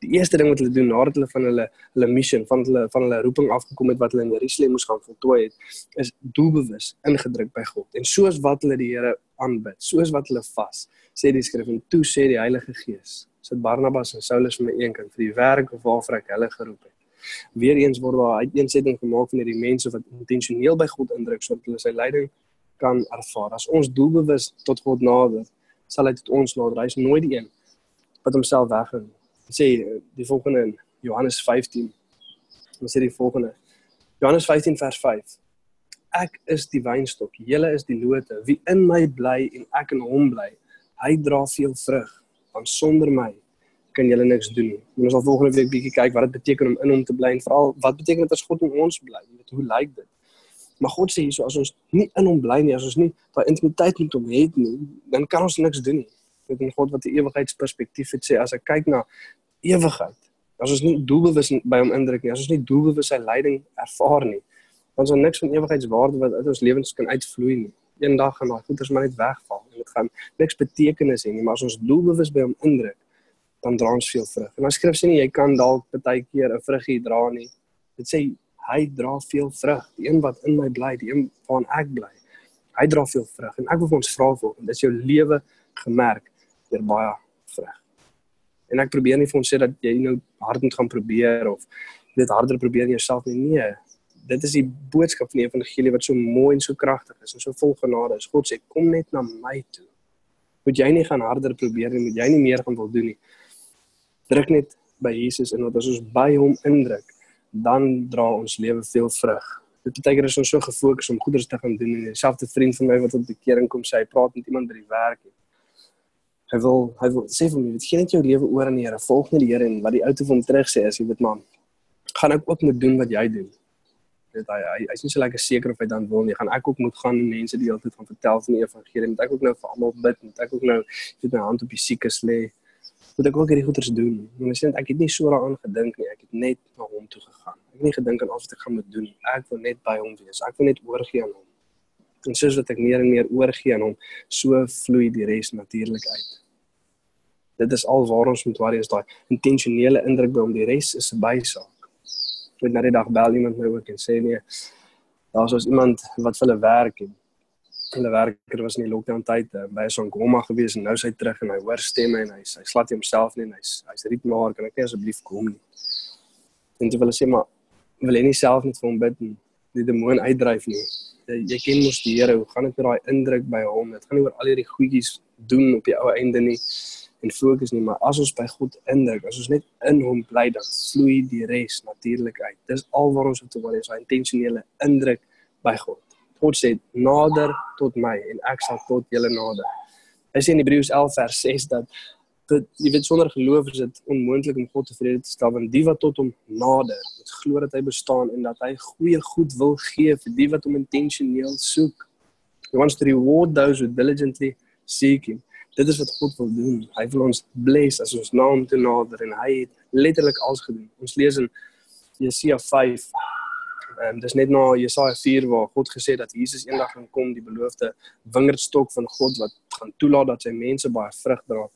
die eerste ding wat hulle doen nadat hulle van hulle hulle missie van hulle van hulle roeping afgekom het wat hulle in Jerusalem moes gaan voltooi het is doelbewus ingedruk by God en soos wat hulle die Here aanbid soos wat hulle vas sê die skrif en toe sê die Heilige Gees sit Barnabas en Saulus vir my een kant vir die werk waarvoor ek hulle geroep het Weereens word daar uiteensetting gemaak van hierdie mense wat intentioneel by God indruk sodat hulle sy leiding kan ervaar. As ons doelbewus tot God nader, sal hy tot ons nader. Hy is nooit die een wat homself weghou. Sê die volgende in Johannes 15. Hy sê die volgende. Johannes 15 vers 5. Ek is die wynstok, julle is die lote. Wie in my bly en ek in hom bly, hy dra veel vrug. Want sonder my kan julle niks doen nie. Ons sal volgende week bietjie kyk wat dit beteken om in hom te bly en veral wat beteken dit as God in ons bly? Weet hoe lyk dit? Maar God sê hierso as ons nie in hom bly nie, as ons nie daai intimiteit met hom het nie, dan kan ons niks doen nie. Dit is God wat 'n ewigheidsperspektief het sê as ek kyk na ewigheid. As ons nie doelbewus by hom indruk nie, as ons nie doelbewus sy leiding ervaar nie, dan is daar niks van ewigheidswaarde wat uit ons lewens kan uitvloei nie. Eendag gaan daai goeders maar net wegval en dit gaan niks betekenis hê nie, maar as ons doelbewus by hom indruk, dan dra ons veel vrug. En as skrif sê nie jy kan dalk baie keer 'n vruggie dra nie. Dit sê hy dra veel vrug. Die een wat in my bly, die een waaraan ek bly. Hy dra veel vrug en ek wil vir ons vra volgens, dis jou lewe gemerk deur baie. En ek probeer nie vir ons sê dat jy nou hard moet gaan probeer of dit harder probeer in jouself nie. Nee. Dit is die boodskap van die evangelie wat so mooi en so kragtig is en so vol genade is. God sê kom net na my toe. Moet jy nie gaan harder probeer nie, moet jy nie meer gaan wil doen nie druk net by Jesus en as ons by hom indruk, dan dra ons lewe veel vrug. Dit beteken ons so gefokus om goeders te gaan doen en dieselfde vriend van my wat op die kering kom sê hy praat met iemand by die werk. Hy wil hy wil sê vir my, dit gee net jou lewe oor aan die Here. Volg net die Here en wat die ou te van terug sê is jy weet man, gaan ek ook moet doen wat jy doen. Dit hy hy hy's nie so lekker seker of hy dan wil nie. Gaan ek ook moet gaan en mense die hele tyd van vertel van die evangelie. Moet ek ook nou vir almal bid? Moet ek ook nou sit my hand op die siekes lê? moet ek ook hierdie goeders doen. En ek sê ek het nie so daaraan gedink nie. Ek het net na hom toe gegaan. Ek het nie gedink aan of ek gaan moet doen. Ek wil net by hom wees. Ek wil net oorgee aan hom. En soos wat ek meer en meer oorgee aan hom, so vloei die res natuurlik uit. Dit is al waar ons moet worry is daai intentionele indruk by hom. Die res is 'n bysaak. Ek het nou die dag bel iemand my ook en sê nee, daar's ons iemand wat vir hulle werk en hulle werker was in die lockdown tyd uh, by Sangoma gewees en nou is hy terug en hy hoor stemme en hy hy slat homself nie en hy's hy's ritmaar kan ek net asseblief kom nie. En jy wil sê maar wil jy nie self net vir hom bid en die demoon uitdryf nie. Jy, jy ken mos die Here, hoe gaan dit met daai indruk by hom? Dit gaan nie oor al hierdie goedjies doen op die ou einde nie en fokus nie, maar as ons by God indruk, as ons net in hom bly dan vloei die res natuurlik uit. Dis al waar ons moet worry, is daai intentionele indruk by God. God sê nader tot my en ek sal tot julle nader. Hy sê in Hebreërs 11 vers 6 dat dit jy weet sonder geloof is dit onmoontlik om God tevrede te stel want die wat tot hom nader, moet glo dat hy bestaan en dat hy goeie goed wil gee vir die wat hom intentioneel soek. He wants to reward those who diligently seek him. Dit is wat God wil doen. Hy wil ons bless as ons na hom toe nader en hy het letterlik alles gedoen. Ons lees in Jesaja 5 Ehm um, dis net na Jesaja 4 waar God gesê dat Jesus eendag gaan kom, die beloofde wingerdstok van God wat gaan toelaat dat sy mense baie vrug dra.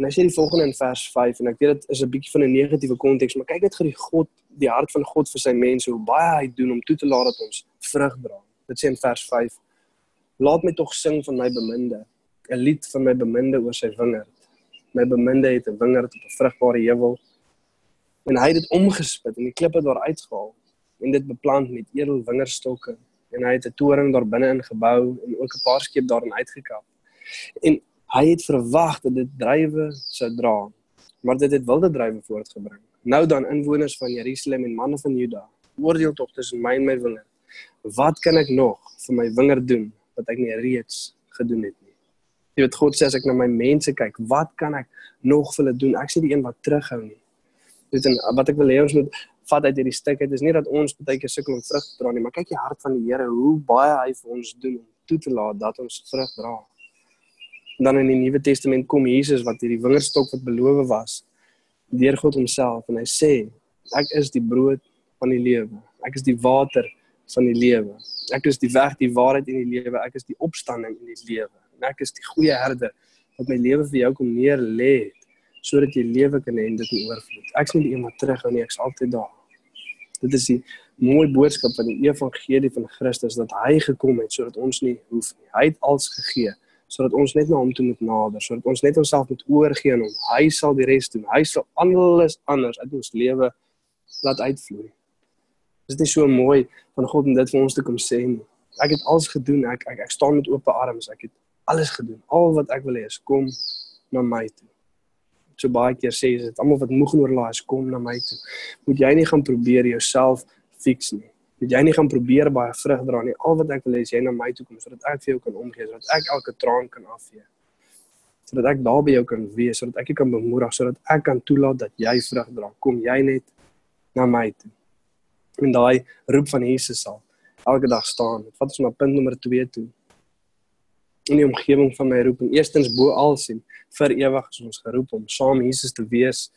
En hy sê die volgende in vers 5 en ek weet dit is 'n bietjie van 'n negatiewe konteks, maar kyk net vir die God, die hart van God vir sy mense, hoe baie hy doen om toe te laat dat ons vrug dra. Dit sê in vers 5: Laat my tog sing van my beminde, 'n lied van my beminde oor sy wingerd. My beminde het 'n wingerd op 'n vrugbare heuwel en hy het dit omgespit en die klippe daar uitgehaal en dit beplant met edel wingerstokke en hy het 'n toring daar binne ingebou en ook 'n paar skeep daarin uitgekap. En hy het verwag dat dit drywe sou dra, maar dit het wilde drywe voortgebring. Nou dan inwoners van Jerusalem en manne van Juda, oordeel tog tussen my en my wingerd. Wat kan ek nog vir my wingerd doen wat ek nie reeds gedoen het nie? Jy weet God sê as ek na my mense kyk, wat kan ek nog vir hulle doen? Ek sê die een wat terughou nie. Dit en wat ek wil hê ons moet vat uit hierdie stuk uit is nie dat ons baie keer sukkel om vrug te dra nie, maar kyk die hart van die Here hoe baie hy vir ons doen om toe te laat dat ons vrug dra. En dan in die Nuwe Testament kom Jesus wat hierdie wingerdstok wat beloof was deur God homself en hy sê ek is die brood van die lewe. Ek is die water van die lewe. Ek is die weg, die waarheid en die lewe. Ek is die opstanding en die lewe. En ek is die goeie herder wat my lewe vir jou kom neer lê sodat jy lewe kan hê en dit in oorvloed. Ek sien die een wat terug en ek's altyd daar. Dit is die mooi boodskap van die evangelie van Christus dat hy gekom het sodat ons nie hoef nie. Hy het alles gegee sodat ons net na hom toe moet nader, sodat ons net onsself moet oorgee aan hom. Hy sal die res doen. Hy sal alles anders uit ons lewe laat uitvloei. Is dit nie so mooi van God om dit vir ons te kom sê? Ek het alles gedoen. Ek ek, ek staan met oop arms. Ek het alles gedoen. Al wat ek wil hê is kom na my toe. So baie keer sê jy dit, almal wat moeg en oorlaai is, kom na my toe. Moet jy nie gaan probeer jouself fix nie. Moet jy nie gaan probeer baie vrug dra nie. Al wat ek wil hê is jy na my toe kom sodat ek vir jou kan omgee, sodat ek elke traan kan afvee. Sodat ek daar by jou kan wees, sodat ek jou kan bemoedig, sodat ek kan toelaat dat jy vrug dra. Kom jy net na my toe. En daai roep van Jesus sal elke dag staan. Vat ons na punt nommer 2 toe. In die omgewing van my roep en eerstens bo al sien vir ewig is ons geroep om saam Jesus te wees.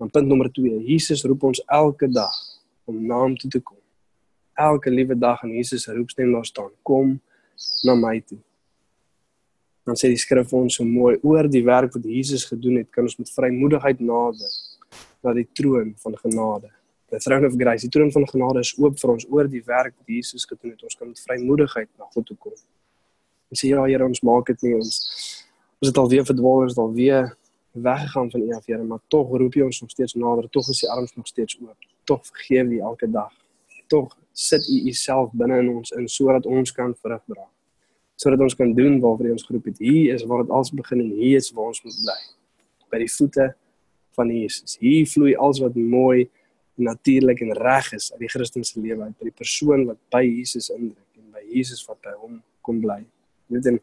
Dan punt nommer 2, Jesus roep ons elke dag om na hom toe te kom. Elke liewe dag in Jesus se roepstem daar staan, kom na my toe. Dan sê die skrif ons so mooi oor die werk wat Jesus gedoen het, kan ons met vrymoedigheid nader na die troon van genade. The throne of grace, die troon van genade is oop vir ons oor die werk wat Jesus gedoen het. Ons kan met vrymoedigheid na God toe kom. En sê ja, Here, ons maak dit nie ons ons het alweer verdwaal, ons het alweer weggegaan van U af, Here, maar tog roep U ons nog steeds nader, tog is die arms nog steeds oop. Tog vergeef U elke dag. Tog sit U Uself binne in ons in sodat ons kan vrug dra. Sodat ons kan doen waarvoor U ons geroep het. Hier is waar dit alles begin en hier is waar ons moet bly. By die voete van Jesus. Hier vloei alles wat mooi en natuurlik en reg is uit die Christelike lewe uit by die persoon wat by Jesus indruk en by Jesus wat by hom kom bly. Net in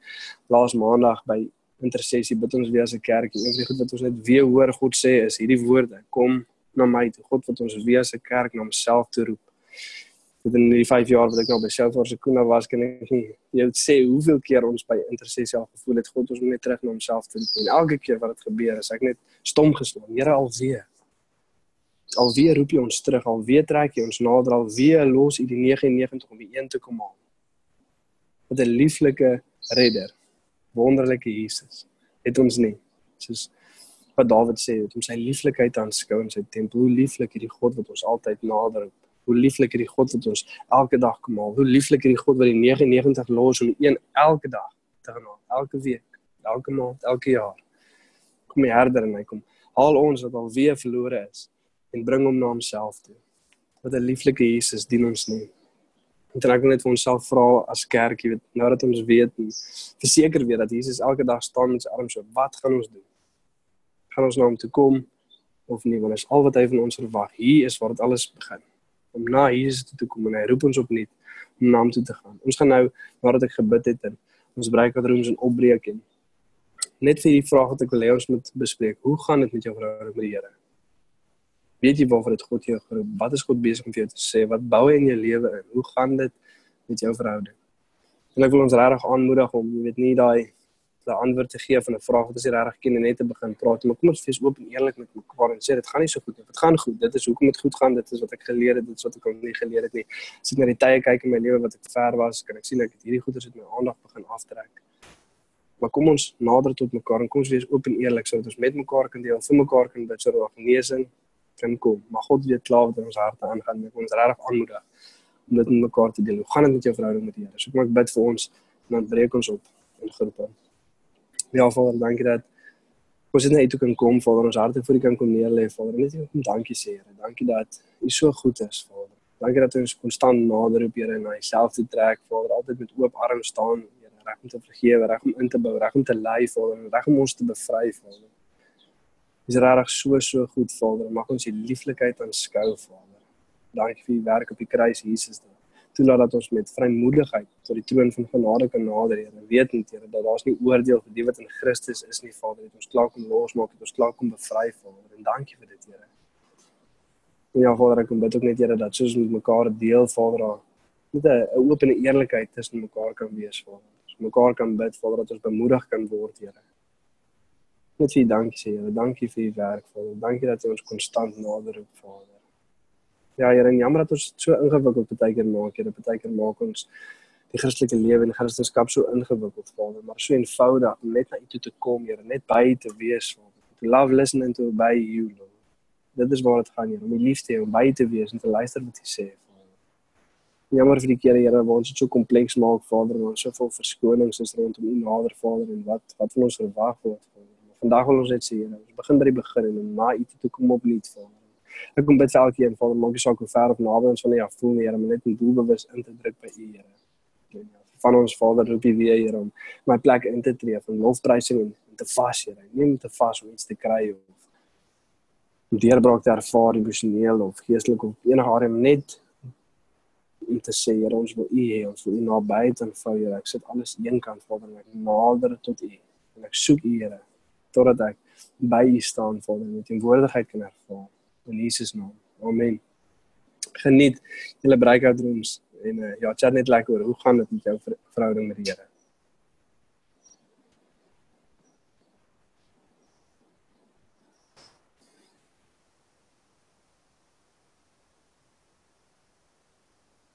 laas maandag by intersessie bid ons weer as 'n kerk en een van die goed wat ons net weer hoor God sê is hierdie woorde kom na my toe God wat ons weer as 'n kerk na homself toe roep dit in die 5 jaar wat ek nou by Shofar se Kuna was kan ek nie jy moet sê hoeveel keer ons by intersessie al gevoel het God ons moet net terug na homself toe en elke keer wat dit gebeur is ek net stom geslaan. Here alweer. Alweer roep jy ons terug. Alweer trek jy ons nader. Alweer los u die 99 om die een te kom haal. Wat 'n lieflike redder. Wonderlike Jesus. Het ons nie. Soos wat Dawid sê het om sy lieflikheid aanskou in sy tempel. Hoe lieflik hierdie God wat ons altyd nader hoe lieflik hierdie God wat ons elke dag kom haal hoe lieflik hierdie God wat die 99 los om een elke dag te gaan haal elke week elke maand elke jaar kom herder en hy kom haal ons wat al weer verlore is en bring hom na homself toe wat 'n lieflike Jesus dien ons nie En dan ek wil net vir onsself vra as kerk, jy weet, nou dat ons weet en verseker weet dat Jesus elke dag staan met sy arms so, wat gaan ons doen? Gaan ons na hom toe kom of nie? Want dit is al wat hy van ons verwag. Hier is waar dit alles begin. Om na Jesus toe te kom en hy roep ons opnuut om na hom toe te gaan. Ons gaan nou nadat ek gebid het en ons breakout rooms en opbreek en net vir die vraag wat ek wil hê ons moet bespreek. Hoe gaan dit met jou verhouding met die Here? weet jy waarvoor dit God jou geroep? Wat is God besig om vir jou te sê? Wat bou hy in jou lewe in? Hoe gaan dit met jou verhouding? En ek wil ons regtig aanmoedig om, jy weet nie daai daai antwoord te gee van 'n vraag wat ons hier regtig ken en net te begin praat, maar kom ons wees oop en eerlik met mekaar en sê dit gaan nie so goed nie. Dit gaan goed. Dit is hoekom dit goed gaan. Dit is wat ek geleer het, dit is wat ek nog nie geleer het nie. As ek na die tye kyk in my lewe wat ek ver was, kan ek sien ek het hierdie goeders het my aandag begin aftrek. Maar kom ons nader tot mekaar en kom ons wees oop en eerlik sodat ons met mekaar kan deel, vir mekaar kan bid sodat daar genesing kan kom. Maar God weet klaar wat in ons harte aangaan. Ek wil ons regtig aanmoedig om dit met mekaar te deel. Hoe gaan dit met jou verhouding met die Here? So kom ek bid vir ons en dan breek ons op in groepe. Ja, Vader, dankie dat ons net hier kan kom, Vader, ons harte voor U kan kom neerlê, Vader. Net om dankie sê, Here. Dankie dat U so goed is, Vader. Dankie dat ons konstant nader op Here na Uself te trek, Vader, altyd met oop arms staan, Here, reg om te vergewe, reg om in te bou, reg om te lei, Vader, reg om ons te bevry, Vader is regtig so so goed Vader. Mag ons u lieflikheid aanskou Vader. Dankie vir u werk op die kruis Jesus. Toelaat dat ons met vrymoedigheid tot die troon van genade kan nader en weet net Here dat daar's nie oordeel vir die wat in Christus is nie Vader. Het ons klaar kom losmaak, het ons klaar kom bevry Vader. En dankie vir dit Here. En ja Vader, ek kom bid ook net Here dat soos met mekaar deel Vader met 'n oop en eerlikheid tussen mekaar kan wees Vader. Ons mekaar kan bid Vader dat ons bemoedig kan word Here net vir dankie sê Here. Dankie vir u werk, Vader. Dankie dat u ons konstant nader roep, Vader. Ja, Here, en jammer dat ons so ingewikkeld baie keer maak, Here. Baie keer maak ons die Christelike lewe en Christendom so ingewikkeld, Vader, maar so eenvoudig om net na u toe te kom, Here, net by te wees, Vader. To love, listen and to obey you, Lord. Dit is waar dit gaan, Here, om u lief te hê, om by te wees en te luister wat u sê, Vader. Jammer vir die kere, Here, waar ons dit so kompleks maak, Vader, en ons soveel verskonings is rondom u nader, Vader, en wat wat van ons verwag word, Vader vandag wil ons net sê Here, ons begin by die begin en na U toe kom op nuut Vader. Ek kom bid vir elkeen, Vader, maak nie saak hoe ver of naby ons van U af voel nie, Here, maar net om doelbewus in te druk by U, Here. En ja, Van ons Vader roep U weer, Here, om my plek in te tree van lofprysing en, en te vas, Here. Nie om te vas om iets te kry of om deurbraak te ervaar emosioneel of geestelik of enige area net om te sê Here ons wil U hê ons wil U naby aan vou Here ek sit alles eenkant Vader en ek nader tot U en ek soek U Here totdat ek by U staan Vader met teenwoordigheid kan ervaar in Jesus naam. Amen. Geniet. Julle breakout rooms en uh, ja chat net lekker oor hoe gaan dit met jou ver- verhouding met die Here